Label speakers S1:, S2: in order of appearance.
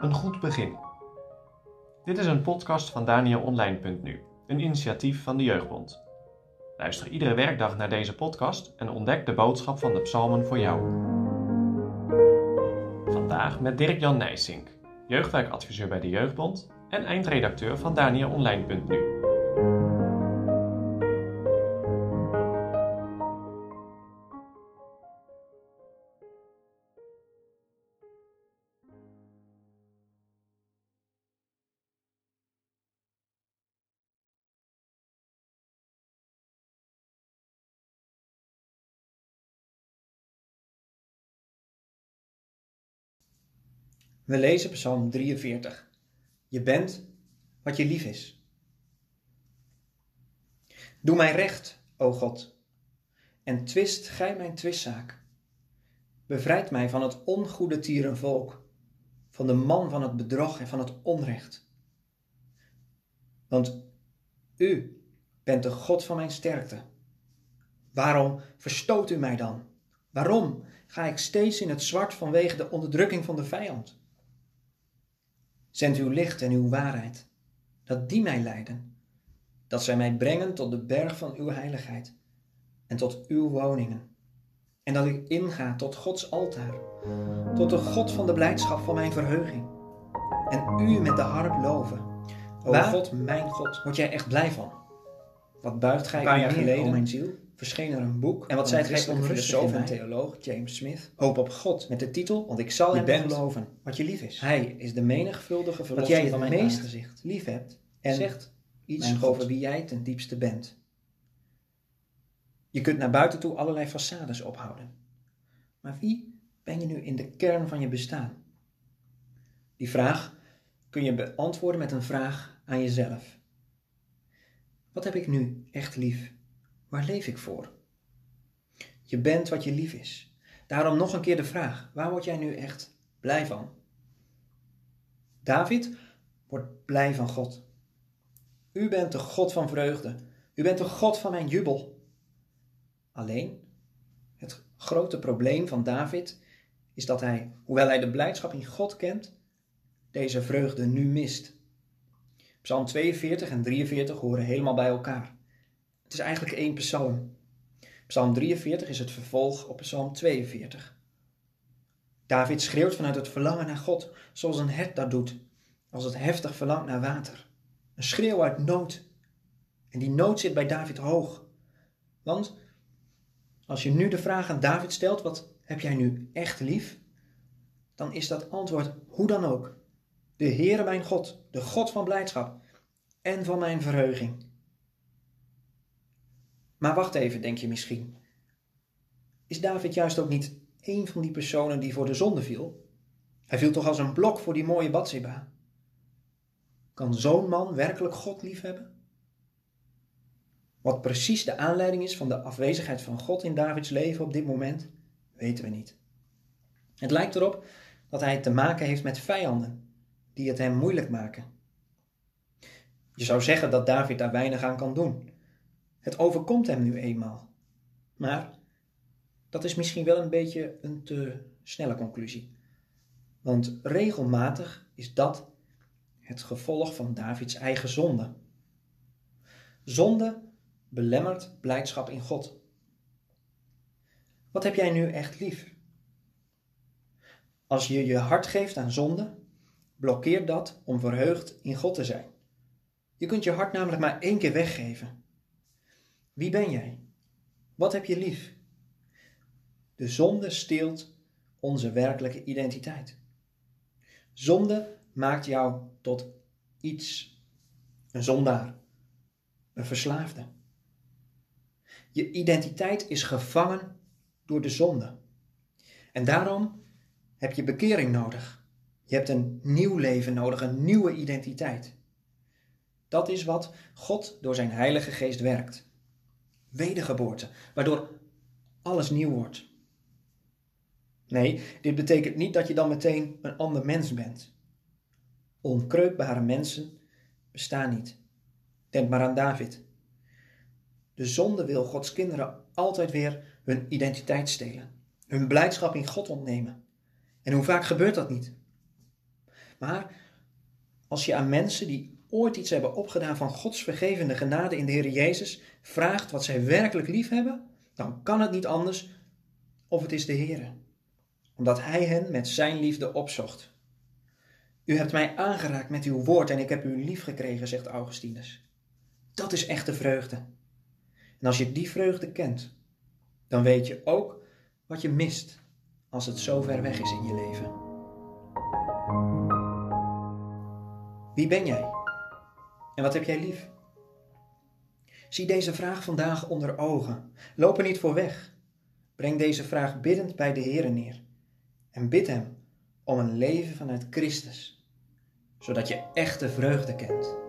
S1: Een goed begin. Dit is een podcast van DanielOnline.nu, een initiatief van de Jeugdbond. Luister iedere werkdag naar deze podcast en ontdek de boodschap van de psalmen voor jou. Vandaag met Dirk-Jan Nijsink, jeugdwerkadviseur bij de Jeugdbond en eindredacteur van DanielOnline.nu.
S2: We lezen Psalm 43. Je bent wat je lief is. Doe mij recht, o God, en twist gij mijn twistzaak. Bevrijd mij van het ongoede tierenvolk, van de man van het bedrog en van het onrecht. Want u bent de God van mijn sterkte. Waarom verstoot u mij dan? Waarom ga ik steeds in het zwart vanwege de onderdrukking van de vijand? Zend uw licht en uw waarheid, dat die mij leiden, dat zij mij brengen tot de berg van uw heiligheid en tot uw woningen. En dat ik inga tot Gods altaar, tot de God van de blijdschap van mijn verheuging. En u met de harp loven. O
S3: Waar
S2: God, mijn God, word jij echt blij van? Wat buigt gij
S3: Een paar jaar geleden
S2: o mijn ziel? Verscheen er een boek.
S3: En wat
S2: van
S3: zei
S2: christelijke
S3: onrustig
S2: filosoof en theoloog James Smith? Hoop op God, met de titel, want ik zal
S3: Je
S2: hem
S3: bent
S2: geloven.
S3: wat je lief is.
S2: Hij is de menigvuldige
S3: Wat
S2: verlosser
S3: jij
S2: van
S3: het
S2: mijn
S3: meest
S2: aangezicht.
S3: lief hebt
S2: En
S3: zegt
S2: iets over wie jij ten diepste bent. Je kunt naar buiten toe allerlei façades ophouden. Maar wie ben je nu in de kern van je bestaan? Die vraag kun je beantwoorden met een vraag aan jezelf. Wat heb ik nu echt lief? Waar leef ik voor? Je bent wat je lief is. Daarom nog een keer de vraag: waar word jij nu echt blij van? David wordt blij van God. U bent de God van vreugde. U bent de God van mijn jubel. Alleen, het grote probleem van David is dat hij, hoewel hij de blijdschap in God kent, deze vreugde nu mist. Psalm 42 en 43 horen helemaal bij elkaar. Het is eigenlijk één psalm. Psalm 43 is het vervolg op Psalm 42. David schreeuwt vanuit het verlangen naar God, zoals een hert dat doet, als het heftig verlangt naar water. Een schreeuw uit nood. En die nood zit bij David hoog. Want als je nu de vraag aan David stelt: wat heb jij nu echt lief? Dan is dat antwoord hoe dan ook. De Heere mijn God, de God van blijdschap en van mijn verheuging. Maar wacht even, denk je misschien. Is David juist ook niet één van die personen die voor de zonde viel? Hij viel toch als een blok voor die mooie Bathseba. Kan zo'n man werkelijk God liefhebben? Wat precies de aanleiding is van de afwezigheid van God in Davids leven op dit moment, weten we niet. Het lijkt erop dat hij te maken heeft met vijanden die het hem moeilijk maken. Je zou zeggen dat David daar weinig aan kan doen. Het overkomt hem nu eenmaal. Maar dat is misschien wel een beetje een te snelle conclusie. Want regelmatig is dat het gevolg van Davids eigen zonde. Zonde belemmert blijdschap in God. Wat heb jij nu echt lief? Als je je hart geeft aan zonde, blokkeert dat om verheugd in God te zijn. Je kunt je hart namelijk maar één keer weggeven. Wie ben jij? Wat heb je lief? De zonde steelt onze werkelijke identiteit. Zonde maakt jou tot iets, een zondaar, een verslaafde. Je identiteit is gevangen door de zonde. En daarom heb je bekering nodig. Je hebt een nieuw leven nodig, een nieuwe identiteit. Dat is wat God door zijn Heilige Geest werkt. Wedergeboorte, waardoor alles nieuw wordt. Nee, dit betekent niet dat je dan meteen een ander mens bent. Onkreukbare mensen bestaan niet. Denk maar aan David. De zonde wil Gods kinderen altijd weer hun identiteit stelen. hun blijdschap in God ontnemen. En hoe vaak gebeurt dat niet? Maar als je aan mensen die ooit iets hebben opgedaan van Gods vergevende genade in de Heer Jezus vraagt wat zij werkelijk lief hebben, dan kan het niet anders of het is de Heer. Omdat Hij hen met Zijn liefde opzocht. U hebt mij aangeraakt met uw woord en ik heb u lief gekregen, zegt Augustinus. Dat is echte vreugde. En als je die vreugde kent, dan weet je ook wat je mist als het zo ver weg is in je leven. Wie ben jij? En wat heb jij lief? Zie deze vraag vandaag onder ogen. Loop er niet voor weg. Breng deze vraag biddend bij de Heer neer. En bid Hem om een leven vanuit Christus, zodat je echte vreugde kent.